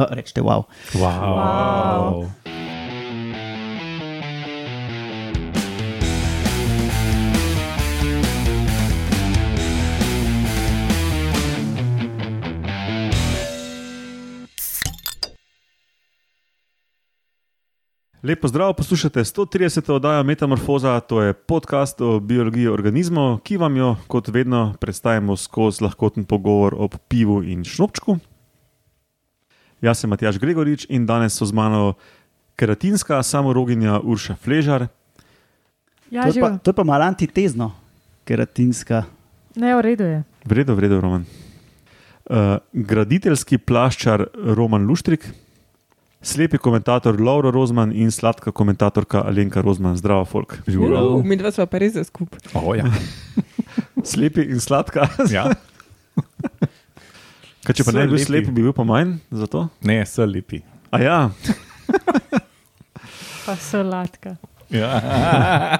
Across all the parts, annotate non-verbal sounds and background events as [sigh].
Uh, rečete, wow. Wow. Wow. Lepo zdrav, poslušate 130. oddajo Metamorfoza, to je podcast o biologiji organizmov, ki vam jo, kot vedno, predstavimo skozi lahkoten pogovor o pivu in šnopčku. Jaz sem Matjaš Gregorič in danes so z mano keratinska samoroginja Urša Fležar, Ja, To je, pa, to je pa malo antitezno, keratinska. Ne, v redu je. vredo, vredo, Roman. Uh, graditeljski plaščar Roman Luštrik, slepi komentator Laura Rozman in sladka komentatorka Alenka Rozman. Zdravo, folk. Uh, mi dva smo pa res za skupaj. Oh, ja. [laughs] Slepi in sladka. Ja. Kaj, če pa So ne bi bil slep, bi bil pa manj za to? Ne, so lepi. A ja, [laughs] Pa sladka. Ja. [laughs]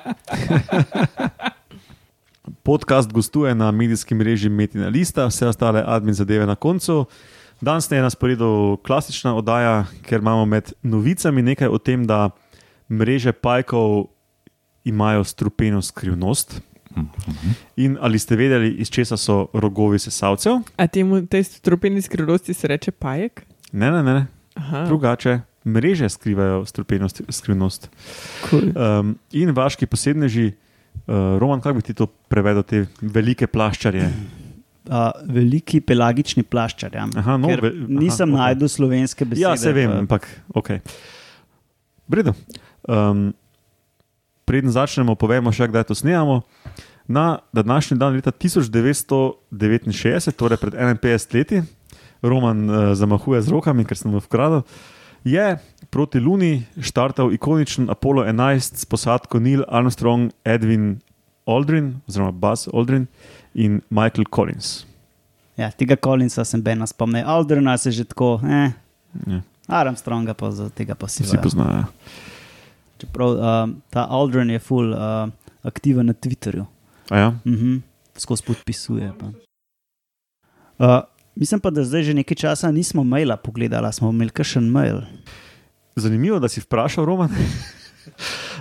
podcast gostuje na medijskem mreži Metina Lista, vse ostale admin zadeve na koncu. Danes je na sporedu klasična oddaja, ker imamo med novicami nekaj o tem, da mreže pajkov imajo strupeno skrivnost. In ali ste vedeli, iz česa so rogovi sesalcev? A temu tej strupeni skrivnosti se reče pajek? Ne, ne, ne. Aha, drugače. Mreže skrivajo skrivnost. cool. Um, in vaški posebneži, uh, Roman, kako bi ti to prevedel, te velike plaščarje? Uh, veliki pelagični plaščar. Ja. Aha, no, Ker ve- aha, nisem okej. najdel slovenske besede. Ja, se vem, ampak ok. Bredo. Um, preden začnemo, povemo še, kdaj to snemamo. Na današnji dan leta 1969, torej pred 51 leti, Roman uh, zamahuje z rokami, ker sem mu vkradel, je proti Luni štartal ikoničen Apollo 11 s posadko Neil Armstrong, Edwin Aldrin, oziroma Buzz Aldrin in Michael Collins. Ja, tega Collinsa sem bena spomnil. Aldrina se že tako, eh, Ja, Armstronga pa za tega pa si vsi poznajo. Čeprav um, ta Aldrin je full uh, aktiven na Twitterju. A Ja? Mhm, skozi podpisuje. Pa. Uh, mislim pa, da zdaj že nekaj časa nismo maila pogledali, smo imeli kakšen mail. Zanimivo, da si vprašal, Roman. [laughs]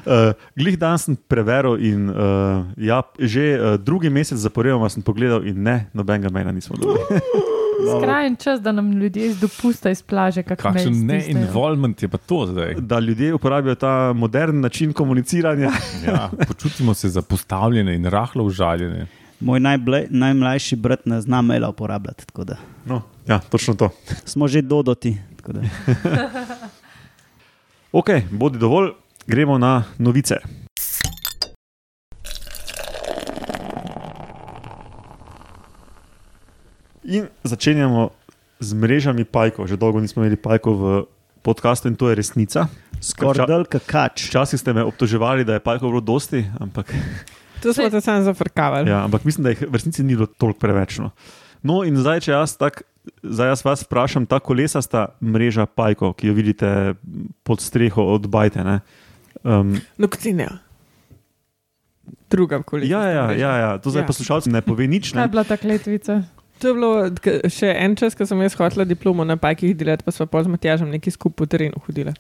Uh, glih dan sem preveril in uh, ja, že uh, drugi mesec zaporedoma sem pogledal in ne, nobenega maila nismo dobili. [laughs] Skrajen čas, da nam ljudje iz dopusta iz plaže, kako Kakšen ne-involvement je pa to zdaj. Da ljudje uporabljajo ta modern način komuniciranja. [laughs] Ja, počutimo se zapostavljene in rahlo užaljene. Moj najble, najmlajši brat ne zna maila uporabljati. tako da No, ja, točno to. Smo že dodoti. tako da. [laughs] [laughs] Ok, bodi dovolj, gremo na novice. In začenjamo z mrežami pajkov. Že dolgo nismo imeli pajkov v podkastu in to je resnica. Skoraj del kakač. Včasih ste me obtoževali, da je pajkov bilo dosti, ampak, To smo te samo zafrkavali. ja, ampak mislim, da jih v resnici ni bilo toliko preveč. No, no in zdaj, če jaz, tak, zdaj jaz vas vprašam, ta kolesa sta mreža pajkov, ki jo vidite pod streho od Bajte. ne. Um, No, kot si ne. Druga kolika. ja, ja, ja, ja, to zdaj Ja. poslušalci ne pove nič. Kaj je Ne? bila ta kletvica? To je bilo še en čas, ko sem jaz hotela diplomo na pajkih delati, pa smo pa z Matjažem neki skupaj po terenu hodili.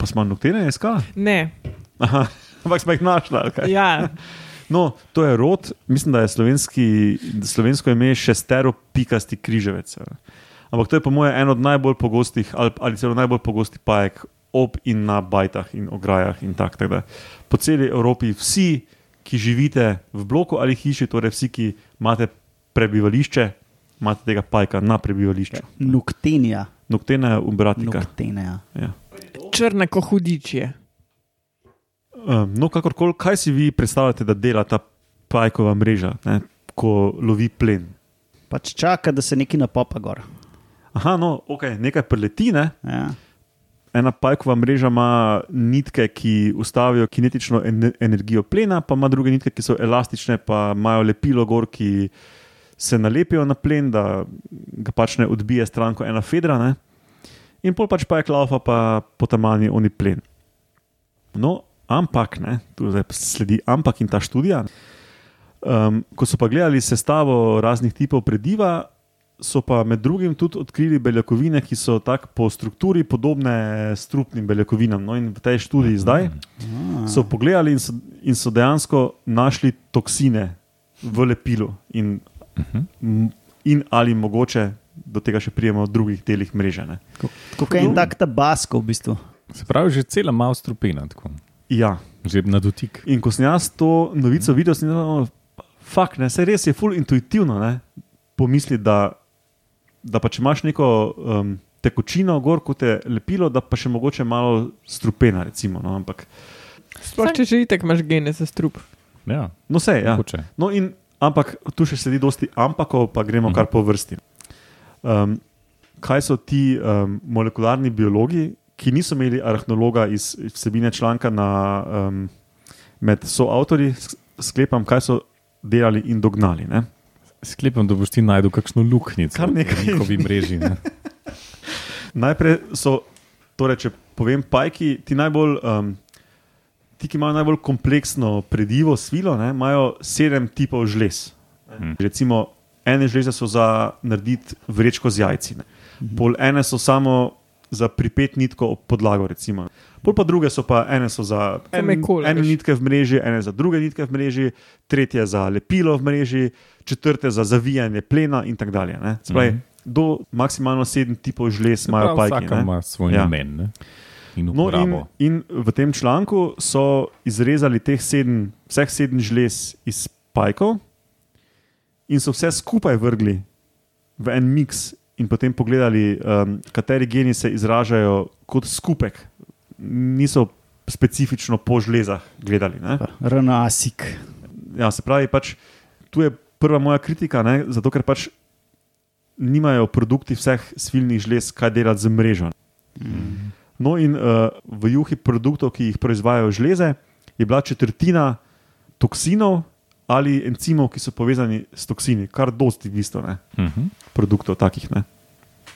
Pa smo noktene iskali. Ne, Aha, [laughs] ampak smo jih našli. ali kaj? ja, [laughs] No, to je rod, mislim, da je slovensko ime šestero pikasti križevec. Ampak to je po mojem eno od najbolj pogostih, ali, ali celo najbolj pogostih pajek ob in na bajtah in ograjah in tako naprej. Po celi Evropi vsi, ki živite v bloku ali hiši, torej vsi, ki imate prebivališče, imate tega pajka na prebivališču. Nuktenija. Noktena je umbratika. Nuktenija. Ja. črna ko hudič je. Um, no, kakorkoli, kaj si vi predstavljate, da dela ta pajkova mreža, ne, ko lovi plen? Pač čaka, da se nekaj napopa gor. Aha, no, okay, nekaj preleti. Ne? Ja. Ena pajkova mreža ima nitke, ki ustavijo kinetično en energijo plena, pa ima druge nitke, ki so elastične, pa imajo lepilo gor, ki se nalepijo na plen, da ga pač ne odbije stran kot ena fedra. Ne? In pol pač pajek laufa, pa potamani oni plen. No, ampak, ne, tu zdaj sledi ampak in ta študija. Um, ko so pa gledali sestavo raznih tipov prediva, so pa med drugim tudi odkrili beljakovine, ki so tak po strukturi podobne strupnim beljakovinam. No, in v tej študiji zdaj Ah. so pogledali in so, in so dejansko našli toksine v lepilu, in, m- in ali mogoče do tega še prijemo v drugih delih mreže. Ne. Kot en tak tabasko v bistvu. Se pravi, že cela malo strupena, tako. Ja, že na dotik. In ko sem jaz to novico videl, sem rekel, fakt, ne, se res je ful intuitivno ne, pomisliti, da, da pa če imaš neko um, tekočino gor, kot je lepilo, da pa še mogoče malo strupena. Recimo, no, ampak, Sploh če že itek imaš gene za strup. Ja, no, vse, ja. mogoče. no, in, ampak tu še sledi dosti ampakov, pa gremo kar po vrsti. Um, kaj so ti um, molekularni biologi, ki niso imeli arahnologa iz vsebine članka na, um, med soavtorji, sklepam, kaj so delali in dognali. Ne? Sklepam, da boš ti najdel kakšno luknjico Kar nekaj. v njihovi mreži. Ne? [laughs] Najprej so, torej, če povem, pajki, ti najbolj. Um, Ti, ki imajo najbolj kompleksno predivo, svilo, ne, imajo sedem tipov žlez. Mhm. Recimo, ene žleze so za narediti vrečko z jajci, ne. pol ene so samo za pripet nitko ob podlago, recimo. pol pa druge so pa ene so za en, Kamekoli, ene nitke v mreži, ene za druge nitke v mreži, tretje za lepilo v mreži, četrte za zavijanje plena in tako dalje. ne. Se Pravi, Mhm. do maksimalno sedem tipov žlez imajo pajki. Vsaka ne. ima svoj Ja. namen ne? In No, in, uporabo. in v tem članku so izrezali teh sedem, vseh sedem žlez iz pajkov in so vse skupaj vrgli v en miks, in potem pogledali, um, kateri geni se izražajo kot skupek. Niso specifično po žlezah gledali. Ne? RNA-sik. Ja, se pravi, pač, tu je prva moja kritika, ne? zato ker pač nimajo produkti vseh svilnih žlez, kaj delati z mrežo. No, in uh, v juhi produktov, ki jih proizvajajo žleze, je bila četrtina toksinov ali encimov, ki so povezani s toksini, kar dosti v bistvu ne, Mhm. produktov takih. Ne.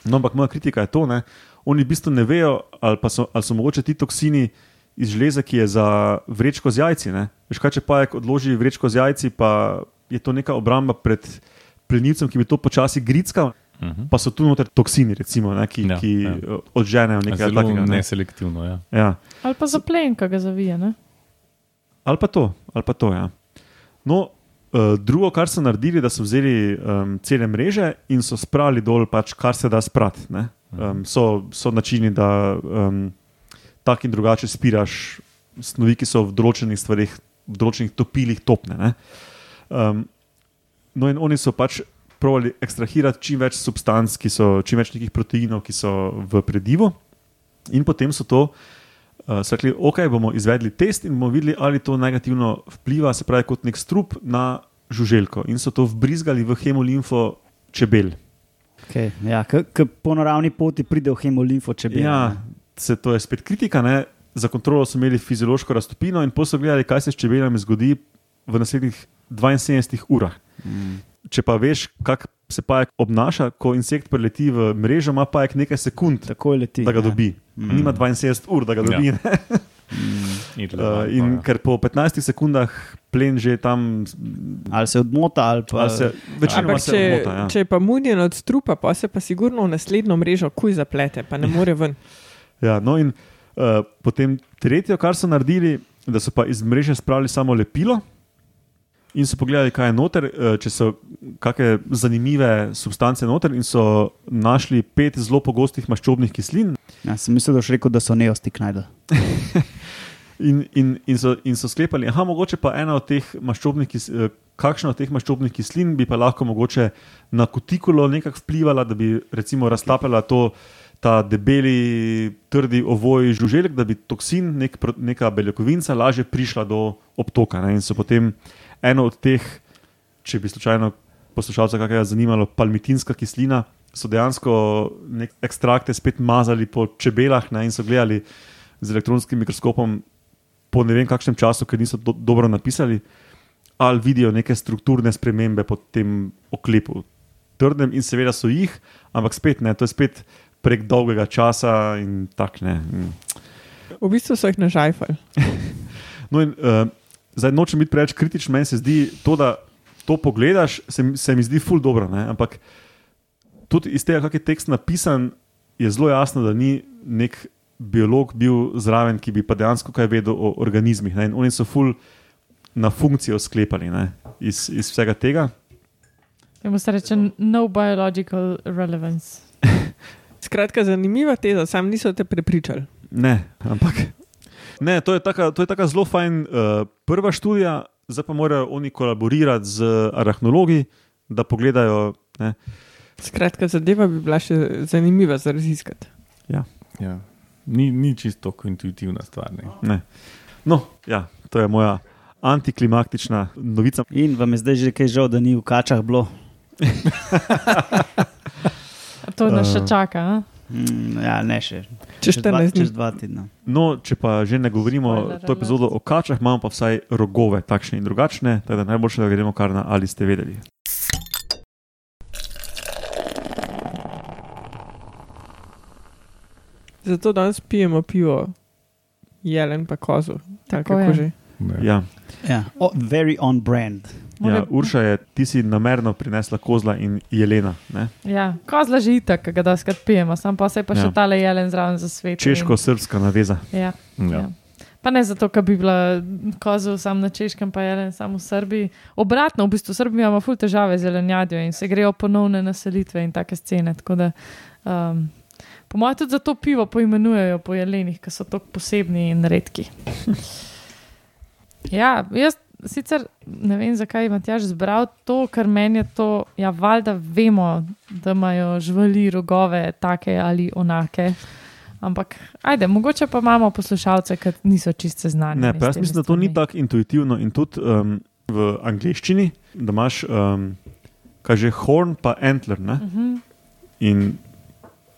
No, ampak moja kritika je to, da oni v bistvu ne vejo, ali, pa so, ali so mogoče ti toksini iz žleza, ki je za vrečko z jajci. Ne. Veš kaj, če pajek odloži vrečko z jajci, pa je to neka obramba pred plenilcem, ki bi to počasi grickal. Mhm. Pa so tu noter toksini, recimo, ne, ki, Ja, ki ja. ja. odženejo nekaj Zelo takega. Ne. neselektivno. Ja. Ja. Ali pa za plen, ki ga zavije. Ne? Ali pa to, ali pa to. Ja. No, uh, drugo, kar so naredili, da so vzeli um, cele mreže in so spravili dol, pač, kar se da sprati. ne. Um, so, so načini, da um, tako in drugače spiraš snovi, ki so v določenih stvarih, v določenih topilih topne. ne. Um, no, in oni so pač pravili ekstrahirati čim več substanc, ki so čim več nekih proteinov, ki so v predivu, in potem so to uh, so rekli, ok, bomo izvedli test in bomo videli, ali to negativno vpliva, se pravi, kot nek strup na žuželko. In so to vbrizgali v hemolimfo čebel. Okay, ja, Ki po naravni poti pride v hemolimfo, če bi. Ja, se, to je spet kritika. Ne? Za kontrolo so imeli fiziološko raztopino in so gledali, kaj se s čebelami zgodi v naslednjih 72 urah. Mm. Če pa veš, kako se pajek obnaša, ko insekt preleti v mrežo, ima pajek nekaj sekund, Takoj leti. da ga ja. dobi. Mm. Nima 72 ur, da ga dobi. Ja. [laughs] Ja. Uh, in ker po 15 sekundah plen že tam, Ali se odmota, ali pa ali se večinoma Ampak se če, odmota. Ja. če je pa munjen od strupa, pa se pa sigurno v naslednjo mrežo kuj zaplete, pa ne more ven. Ja, no in uh, potem tretje, kar so naredili, da so pa iz mreže spravili samo lepilo. In so pogledali, kaj je noter, eh, če so kakšne zanimive substance noter, in so našli pet zelo pogostih maščobnih kislin, Ja, sem mislil, da boš rekel, da so neostik najdel. [laughs] In, in, in, so, in so sklepali, da mogoče pa ena od teh maščobnih kislin, kakšna od teh maščobnih kislin bi pa lahko mogoče na kutikulo nekako vplivala, da bi recimo raztapala to, ta debeli, trdi ovoj žuželk, da bi toksin, nek, neka beljakovinca, lažje prišla do obtoka. Ne? In so potem eno od teh, če bi slučajno poslušalca kakega zanimalo, palmitinska kislina, so dejansko ekstrakte spet mazali po čebelah ne? in so gledali z elektronskim mikroskopom po ne vem kakšnem času, ker niso do, dobro napisali, ali vidijo neke strukturne spremembe po tem oklepu. Trdnem in seveda so jih, ampak spet ne, to je spet prek dolgega časa in tako ne. In- V bistvu so jih nažajfali. [laughs] No, in, uh, zdaj nočem biti preveč kritičen, meni se zdi to, da to pogledaš, se, se mi zdi ful dobro, ne? ampak tudi iz tega, kako je tekst napisan, je zelo jasno, da ni nek biolog bil zraven, ki bi pa dejansko kaj vedel o organizmih. Ne? In oni so ful na funkcijo sklepali ne? iz, iz vsega tega. Temu se reče no biological relevance. [laughs] Skratka, zanimiva teza, sam niso te prepričali. Ne, ampak. Ne, to je taka, to je taka zelo fajn uh, prva študija, zdaj pa morajo oni kolaborirati z arahnologi, da pogledajo. Ne. Skratka, zadeva bi bila še zanimiva za raziskati. Ja. Ni, ni čisto intuitivna stvar. Ne. Ne. No, ja, to je moja antiklimaktična novica. In vam je zdaj že kaj žal, da ni v kačah bilo. [laughs] To nas še Eh. čaka. a? Mm, ja, ne še. Čez dva, 14 dni. čez dva tedna. No, če pa že ne govorimo to epizodo o kačah, imamo pa vsaj rogove, takšne in drugačne, tako da najboljše, da gremo kar na ali ste vedeli. Zato danes pijemo pivo, jelen pa kozo. Tako Tako je. že. Ja, Ja. Oh, very on brand. Mora- ja, Urša je, ti si namerno prinesla kozla in jelena, ne? Ja, kozla že itak, ki ga daskrat pijemo, sam pa se pa še Ja. tale jelen zraven za svet. češko-srpska naveza. Ja, Ja. ja. Pa ne zato, ker bi bila kozel sam na češkem, pa jelen samo v Srbiji. Obratno, v bistvu Srbi imamo ful težave z jelenjadjo in se grejo ponovne naselitve in take scene. Tako da, um, po mojem, tudi zato pivo poimenujejo po jelenih, ker so tako posebni in redki. [laughs] Ja, jaz sicer ne vem, zakaj imaš Matjaž zbral to, ker meni je to, ja, valjda vemo, da imajo živali rogove, take ali onake. Ampak, ajde, mogoče pa imamo poslušalce, ki niso čiste znani. Ne, pa jaz mislim, da to ni tako intuitivno in tudi um, v angleščini, da imaš, um, kaj že horn, pa antler. Ne? Uh -huh. In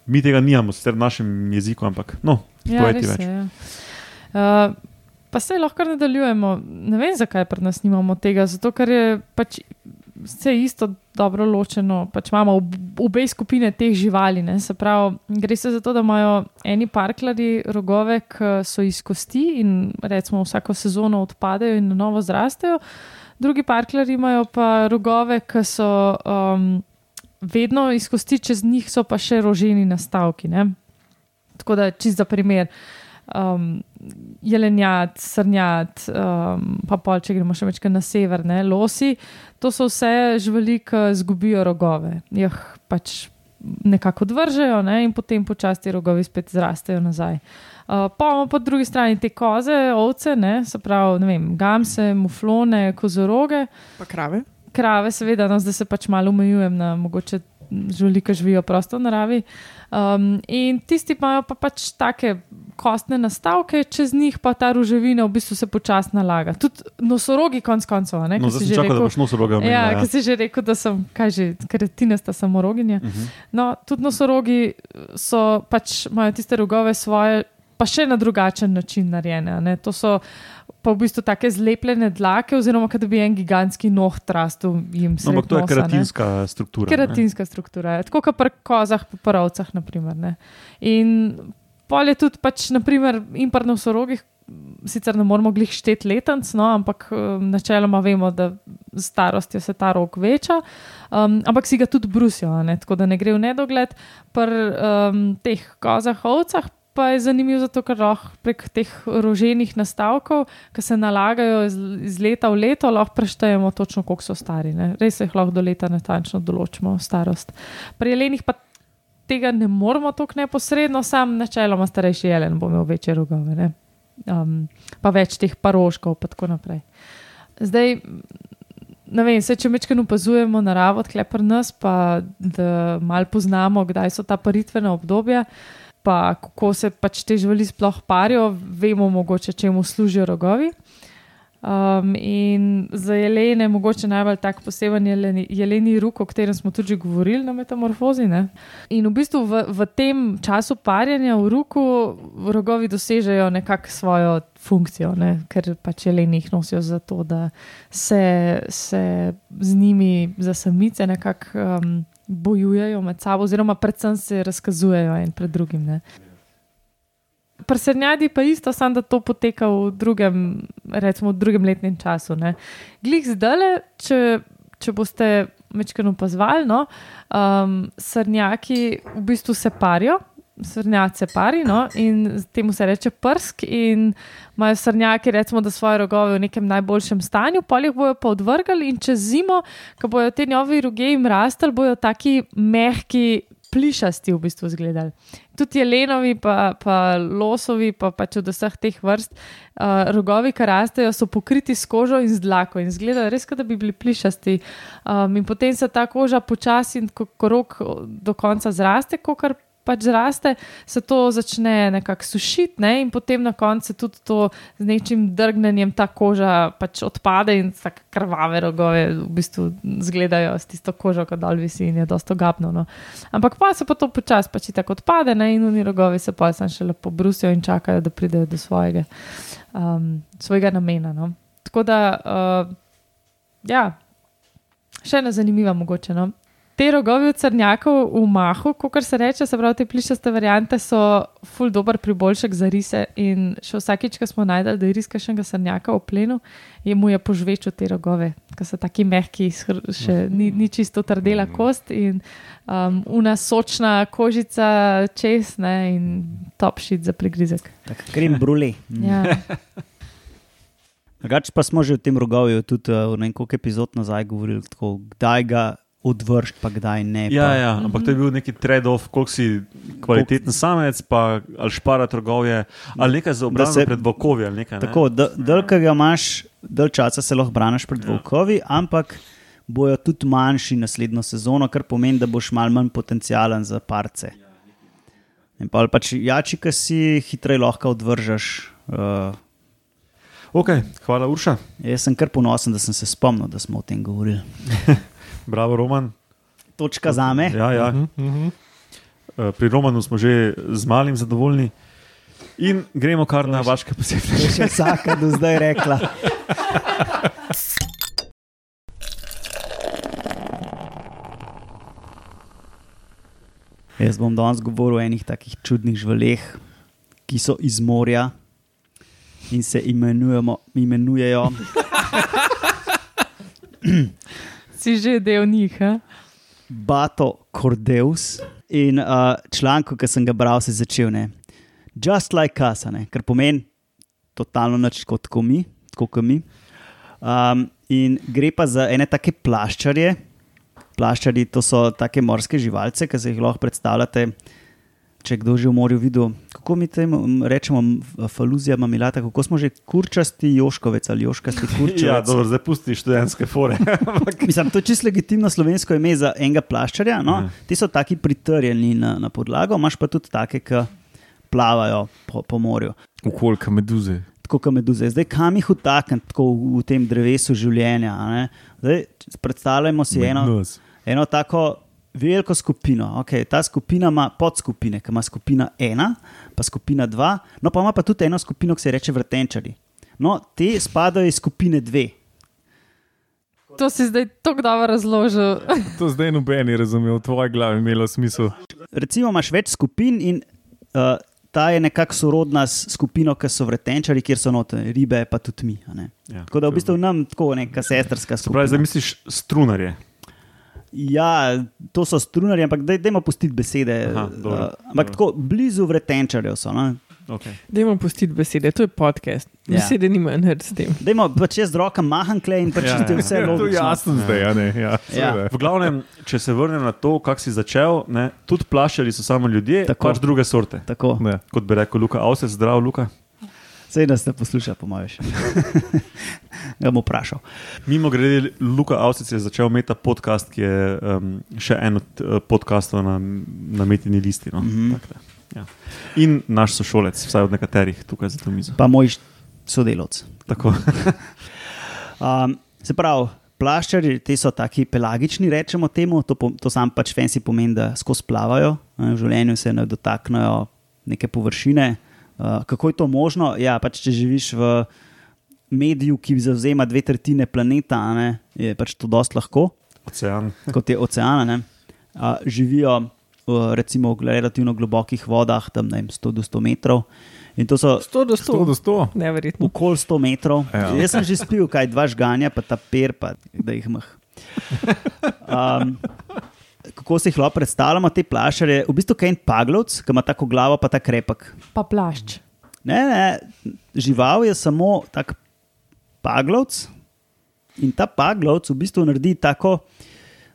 mi tega nimamo, sicer v našem jeziku, ampak no, Ja, povej ti res več. je. Ja. Uh, pa se lahko nadaljujemo. Ne vem, zakaj pri nas nimamo tega. Zato, ker je pač vse isto dobro ločeno. Pač imamo ob- obe skupine teh živali. Ne? Se pravi, gre se za to, da imajo eni parklari rogove, ki so iz kosti in recimo vsako sezono odpadejo in na novo zrastejo. Drugi parklari imajo pa rogove, ki so um, vedno iz kosti, čez njih so pa še roženi nastavki. Ne? Tako da, čist za primer, um, jelenjad, srnjad, um, pa pol, če gremo še večkrat na sever, ne, losi, to so vse živali, ki izgubijo rogove. Jih pač nekako odvržejo ne, in potem počasi rogovi spet zrastejo nazaj. Uh, pa imamo po drugi strani te koze, ovce, ne, se pravi, ne vem, gamse, muflone, kozoroge Pa krave. krave, seveda, no, zdaj se pač malo omejujem na mogoče živali, ki živijo prosto v naravi. Um, in tisti imajo pa pač take kostne nastavke, čez njih pa ta ruževina v bistvu se počasi nalaga. Tudi nosorogi, konc koncev. ne, No, zdaj si čakal, da boš nosoroga omenila. Ja, ja. ki si že rekel, da sem, kaj že, kretinasta samoroginja. Mhm. No, tudi nosorogi so pač imajo tiste rogove svoje, pa še na drugačen način narejene. ne. To so pa v bistvu take zlepljene dlake, oziroma da bi en gigantski noh trastel jim No, sred ampak to je nosa, ne. keratinska struktura. ne. Keratinska struktura, je. tako kot pri kozah, pri ovcah. Naprimer, ne. in pol je tudi, pač, naprimer, in pri nosorogih, sicer ne moramo glih šteti letenc, no, ampak um, načeloma vemo, da z starostjo se ta rok veča, um, ampak si ga tudi brusijo, ne, tako da ne gre v nedogled. Pri um, teh kozah, ovcah. Pa je zanimivo, zato, ker lahko prek teh roženih nastavkov, ki se nalagajo iz, iz leta v leto, lahko preštejemo točno, koliko so stari. Ne? Res jih lahko do leta natančno določimo starost. Pri jelenih pa tega ne moramo tako neposredno, sam načeloma starejši jelen bo imel večje rogove, um, pa več teh paroškov, in tako naprej. Zdaj, vem, se, če mečkaj opazujemo naravo, tkle pri nas, pa da malo poznamo, kdaj so ta paritvena obdobja. Pa kako se pač te živali sploh parijo, vemo, mogoče čemu služijo rogovi. Um, in za jelene, mogoče najbolj tak poseben jeleni, jeleni rok, o katerem smo tudi govorili na metamorfozi. Ne? In v bistvu v, v tem času parjenja v roku rogovi dosežejo nekako svojo funkcijo, ne? ker pač jeleni jih nosijo zato, da se, se z njimi za samice nekako um, bojujejo med sabo, oziroma predvsem se razkazujejo en pred drugim. Ne? Pri srnjadi pa isto, samo da to poteka v drugem, recimo, v drugem letnem času. Ne. Glih zdaj, če, če boste večkrat opazovali, no, um, srnjaki v bistvu se parijo. Srnjaki se pari no, in temu se reče prsk. In imajo srnjaki, recimo, da svoje rogove v nekem najboljšem stanju, pol jih bojo pa odvrgali in čez zimo, ko bojo te novi roge jim rastli, bojo taki mehki, plišasti v bistvu izgledali. Tudi jelenovi, pa, pa losovi, pa pač od vseh teh vrst, uh, rogovi, ki rastejo, so pokriti s kožo in z dlako in izgledajo res, kot da bi bili plišasti. Um, in potem se ta koža počasi, ko, ko rok do konca zraste, ko kar pač zraste, se to začne nekako sušiti, ne? in potem na koncu tudi to z nečim drgnenjem ta koža pač odpade in tako krvave rogove v bistvu izgledajo s tisto kožo, kot dol visi in je dosto gabno. No? Ampak pa se pa to počasi pač tako odpade ne? in oni rogovi se pa sem še lepo brusijo in čakajo, da pridejo do svojega, um, svojega namena. No? Tako da, uh, ja, še ena zanimiva mogoče. No? Te rogovi od crnjakov v mahu, kot se reče, se pravi, te plišaste variante so ful dobr priboljšek za rise. In še vsakič, ko smo najdali, da je ris kašnega crnjaka v plenu, je mu je požvečil te rogove, ker so taki mehki, še ni, ni čisto trdela kost in um, una sočna kožica čez ne, in top shit za prigrizek. Krem brule. Ja. [laughs] Drugače pa smo že v tem rogovju tudi uh, v nekaj epizod nazaj govorili, tako, kdaj ga odvršiti, pa kdaj ne. Ja, pa. ja, ampak to je bil neki trade-off, koliko si kvaliteten samec, pa ali špara trgovje, ali nekaj za obraz se- pred vokovi. ali Nekaj, ne? Tako, da ki ga imaš, dalj časa se lahko braniš pred Ja. volkovi, ampak bojo tudi manjši naslednjo sezono, kar pomeni, da boš malo manj potencijalen za parce. In pa pač jači, ki si hitreje lahko odvržeš. Uh, Ok, hvala Urša, jaz sem kar ponosen, da sem se spomnil, da smo o tem govorili. [laughs] bravo Roman. Točka za me. Ja, ja. Mhm, mhm. Eh, Pri Romanu smo že z malim zadovoljni. In gremo kar na vaše posebne. Je še vsaka do zdaj rekla. Jaz bom danes govoril o enih takih čudnih živaleh, ki so iz morja in se imenujemo, imenujejo. [laughs] Si že del njih. a? Bato Cordeus. In uh, članek, ki sem ga bral, se je začel, ne, just like us, ne, kar pomeni totalno nič kot ko mi, tako kot mi. Um, in gre pa za ene take plaščarje. Plaščari to so take morske živalce, ki se jih lahko predstavljate. Če kdo že v morju videl, kako mi temu rečemo, faluzija, mamilata, kako smo že kurčasti joškovec ali joškasti [laughs] kurčevec. Ja, dobro, zdaj pusti študentske fore. [laughs] Mislim, to je čisto legitimno slovensko ime za enega plaščarja. No? Ja. Ti so taki pritrjeni na, na podlago, imaš pa tudi take, ki plavajo po, po morju. Ukolka meduze. Tako kot meduze. Zdaj, kam jih utakniti tako v, v tem drevesu življenja? a ne? Zdaj, predstavljamo si eno, eno tako veliko skupino. Okay, ta skupina ima podskupine, ki ima skupina ena, pa skupina dva, no pa ima pa tudi eno skupino, ki se reče vrtenčari. No, te spadajo iz skupine dve. To si zdaj tako dobro razložil. To zdaj noben je razumel, v tvoji glavi je imelo smisel. recimo imaš več skupin in uh, ta je nekako sorodna s skupino, ki so vretenčari, kjer so note ribe, pa tudi mi. a ne. Ja, Tako da v bistvu nam tako neka sestrska Se pravi, zdaj skupina. misliš strunarje. Ja, to so strunari, ampak daj, dajmo pustiti besede. Aha, dobro, uh, ampak tako blizu vretenčarjev so. No? Okay. Dajmo pustiti besede, to je podcast. Ja. Besede nimajo nič s tem. Dajmo pač jaz z roko maham klej in pač Ja, ja, ja. vse Ja, to je logično. jasno zdaj, a ne? Ja, seveda. V glavnem, če se vrnem na to, kako si začel, ne, tudi plaščali so samo ljudje, Tako. Tako. pač druge sorte. Tako, Ne. Kot bi rekel Luka, avse, zdrav Luka. sej nas ne posluša, po mojem. [laughs] Ga bom vprašal. Mimo grede, Luka Avsic je začel imeti ta podcast, ki je um, še en od uh, podkastov na, na metini listi. No? Mhm. Tako da, Ja. In naš sošolec, vsaj od nekaterih tukaj za to mizo. Pa moj sodelovec. Tako. [laughs] Um, se pravi, plaščari, ti so taki pelagični, rečemo temu, to, po- to sam pač fancy pomeni, da skozi plavajo, ne, v življenju se ne dotaknejo neke površine. Uh, kako je to možno? Ja, pač če živiš v mediju, ki zauzema dve tretjine planeta, a ne, je pač to dosti lahko, Ocean. [laughs] kot je ocean. a ne. Uh, živijo uh, recimo v relativno globokih vodah, tam ne vem, 100 do 100 metrov. In to so 100 do 100 do 100. 100. Neverjetno. okoli 100 metrov. Ja. Ja. Jaz sem že spil, kaj dva žganja, pa ta per, pa da jih mah. Um, kako si jih lahko predstavljamo, te plašare? V bistvu kaj en paglovc, ki ima tako glavo, pa ta krepek. Pa plašč. Ne, ne, žival je samo tak paglovc in ta paglovc v bistvu naredi tako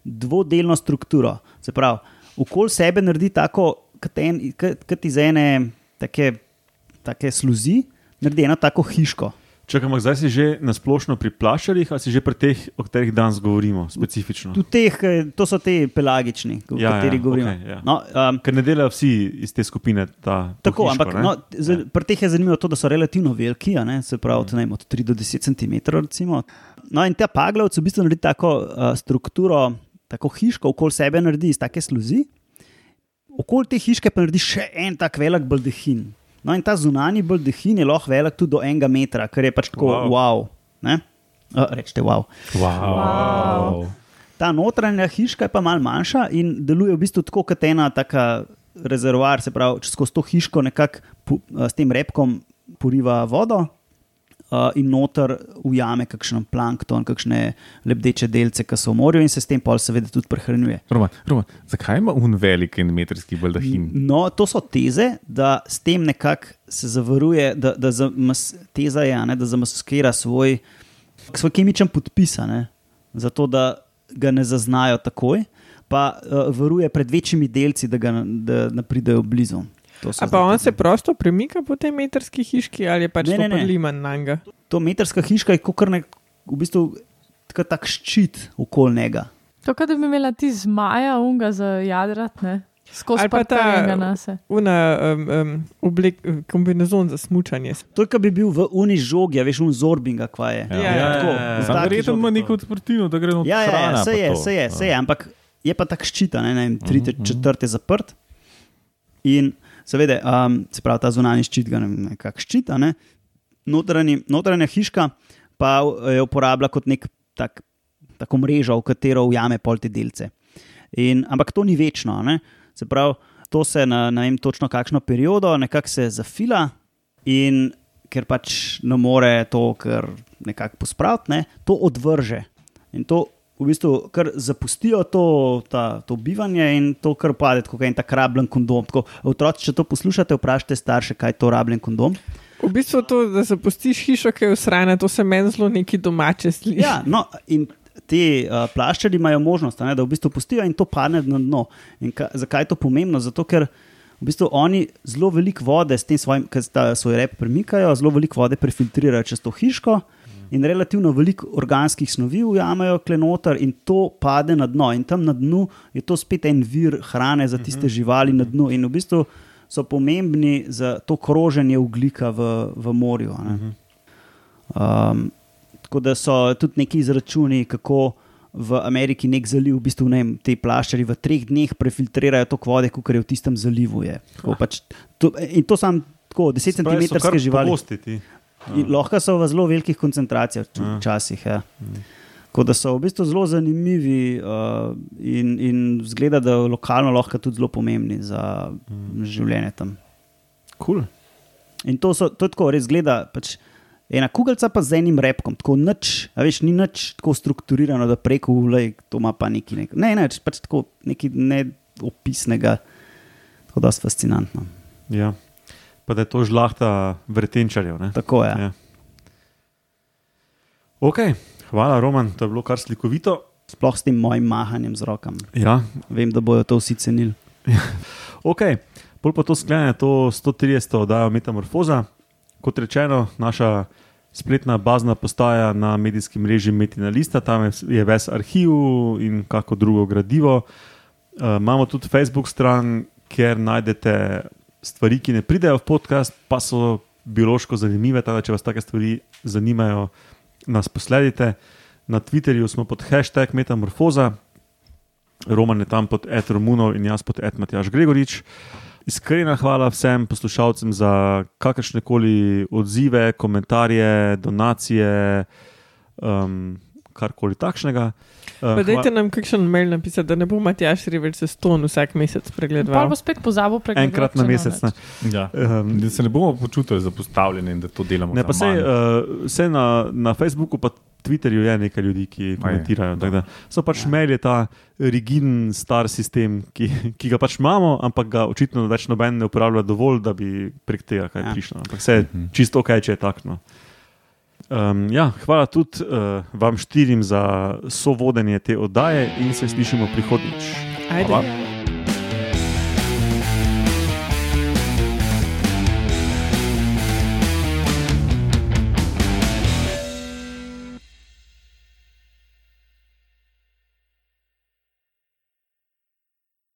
dvodelno strukturo. Se pravi, okoli sebe naredi tako, kot iz ene take, take sluzi, naredi eno tako hiško. Čakaj, ampak zdaj si že na splošno pri plašarjih, ali si že pri teh, o katerih danes govorimo, specifično? Teh, eh, to so te pelagični, o Ja, ja, katerih govorimo. okej, ja. no, um, Ker ne delajo vsi iz te skupine. Ta, Tako, hiško, ampak ne? no, z, Ja. pri teh je zanimivo to, da so relativno veliki, ne, se pravi, mm. vem, od 3 do 10 cm. Recimo. No, in ta paglavec v bistvu naredi tako uh, strukturo, tako hiško okoli sebe naredi iz take sluzi, okoli te hiške pa naredi še en tak velik baldahin. No, in ta zunani baldahin je lahko velik tudi do enega metra, kar je pač tako Wow. wow. wow uh, Rečete wow. Wow. Wow. Ta notranja hiška je pa malo manjša in deluje v bistvu tako kot ena taka rezervoar, se pravi, če skozi to hiško nekako a, s tem repkom poriva vodo a, in noter ujame kakšen plankton, kakšne lebdeče delce, ki so v morju in se s tem pol seveda tudi prehranjuje. Roman, Roman, zakaj ima un velik en metrski baldahin? No, to so teze, da s tem nekako se zavaruje, da, da zamas, teza je, ne, da zamaskira svoj, svoj kemičen podpis, zato da ga ne zaznajo takoj, pa uh, varuje pred večjimi delci, da, ga, da ne pridejo blizu. A pa on se prosto premika po tej metrski hiški ali je pač Ne, ne, ne, priliman na njega? To metrska hiška je kot nek, v bistvu tako tak ščit okoli njega. To, da bi imela ti zmaja, unga za jadrat, ne? Skozi pa ta- nase. Una um, um, oblek, kombinezon za smučanje. To je, kot bi bil v uni žogi, a veš, un zorbinga, kva je. Ja. Ja, ja, tako, ja, ja. taki verjetno ima neko odprtino, da gre na Ja, ja, ja se je, se je, se je, ampak je pa tako ščita, ne, ne vem, tri, Mhm, mhm. četrte zaprt. In seveda, um, se pravi, ta zunanji ščit ga ne- nekako ščita, ne. Notranji, notranja hiška pa jo uporablja kot nek tak, tako mrežo, v katero ujame pol te delce. In, ampak to ni večno, ne. se pravi, to se na ne vem točno kakšno periodo nekako se zafila in ker pač ne more to, kar nekako pospraviti, ne, to odvrže. In to v bistvu kar zapustijo to, ta, to bivanje in to kar pade, kot en tak rabljen kondom. Tako, otroci, če to poslušate, vprašajte starše, kaj je to rabljen kondom. V bistvu to, da zapustiš hišo, ki je usrana, to se meni zelo neki domače sliši. Ja, no, in ti uh, plaščari imajo možnost, ne, da v bistvu pustijo in to pade na dno. In ka, zakaj je to pomembno? Zato, ker v bistvu oni zelo veliko vode s tem svojim, ki ta svoj rep premikajo, zelo veliko vode prefiltrirajo čez to hiško. In relativno veliko organskih snovi ujamajo klenoter, in to pade na dno. In tam na dnu je to spet en vir hrane za tiste živali na dnu. In v bistvu so pomembni za to kroženje ugljika v, v morju. ne. Um, tako da so tudi neki izračuni, kako v Ameriki nek zaliv, v bistvu ne vem, te plaščari v treh dneh prefiltrirajo toliko vode, kot je v tistem zalivu. Je. Tako Pač, to, in to sam tako 10 Spravi, so kar cm živali. pogosti ti. In Lahko so v zelo velikih koncentracijah Ja. včasih. Ja. Tako da so v bistvu zelo zanimivi uh, in, in zgleda, da lokalno lahko tudi zelo pomembni za življenje tam. Cool. In to, so, to je tako res zgleda. Pač, Ena kugalca pa z enim repkom, tako nič, a veš, ni nič tako strukturirano, da preko ulej, to ima pa neki nek, ne, ne, pač tako nekaj neopisnega, tako da je fascinantno. Ja. Pa da je to žlahta vretenčarjev. ne? Tako je. Ja. Ok, hvala, Roman, to je bilo kar slikovito. Sploh s tem mojim mahanjem z rokami. Ja, Vem, da bojo to vsi cenili. [laughs] ok. Pol pa to sklene to 130. oddajo Metamorfoza. Kot rečeno, naša spletna bazna postaja na medijskem mreži Metina Lista, tam je- je ves arhiv in kako drugo gradivo. Uh, imamo tudi Facebook stran, kjer najdete stvari, ki ne pridejo v podcast, pa so biološko zanimive. Teda, če vas take stvari zanimajo, nas posledite. Na Twitterju smo pod hashtag Metamorfoza, Roman je tam pod Ed Romunov in jaz pod Ed Matjaš Gregorič. Iskrena hvala vsem poslušalcem za kakršne koli odzive, komentarje, donacije, um, karkoli takšnega. Uh, Pa dajte nam kakšen mail napisati, da ne bo Matjaš Riveč se ston vsak mesec Pa pregledoval. bo spet pozabil pregledati. Enkrat na mesec. Ne. Ja. Um, Da se ne bomo počutili zapostavljeni in da to delamo. Ne, pa se, uh, se na, na Facebooku pa Twitterju je nekaj ljudi, ki komentirajo. tako Da, so pač Ja. mail je ta rigiden, star sistem, ki, ki ga pač imamo, ampak ga očitno več noben ne uporablja dovolj, da bi prek tega kaj Ja. prišlo. Ampak vse je Mhm. čisto ok, če je takno. Um, ja, hvala tudi uh, vam štirim za sovodenje te oddaje in se slišimo prihodnjič. Ajde. Hvala.